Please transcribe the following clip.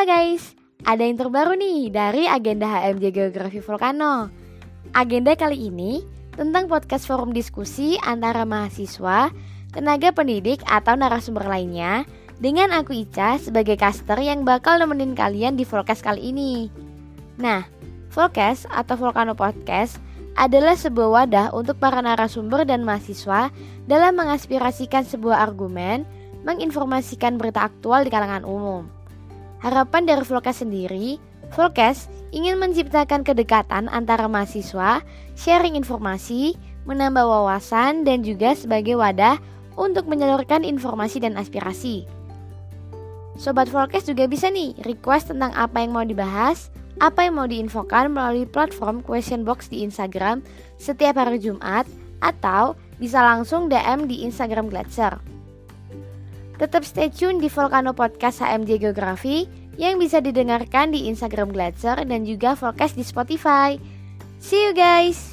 Halo guys, ada yang terbaru nih dari agenda HMJ Geografi Volcano. Agenda kali ini tentang podcast forum diskusi antara mahasiswa, tenaga pendidik atau narasumber lainnya dengan aku Ica sebagai caster yang bakal nemenin kalian di Volcast kali ini. Nah, Volcast atau Volcano Podcast adalah sebuah wadah untuk para narasumber dan mahasiswa dalam mengaspirasikan sebuah argumen, menginformasikan berita aktual di kalangan umum. Harapan dari Volcast sendiri, Volcast ingin menciptakan kedekatan antara mahasiswa, sharing informasi, menambah wawasan, dan juga sebagai wadah untuk menyalurkan informasi dan aspirasi. Sobat Volcast juga bisa nih request tentang apa yang mau dibahas, apa yang mau diinfokan melalui platform question box di Instagram setiap hari Jumat atau bisa langsung DM di Instagram Glatzer. Tetap stay tune di Volcano Podcast HMJ Geografi yang bisa didengarkan di Instagram Glatzer dan juga Volcast di Spotify. See you guys!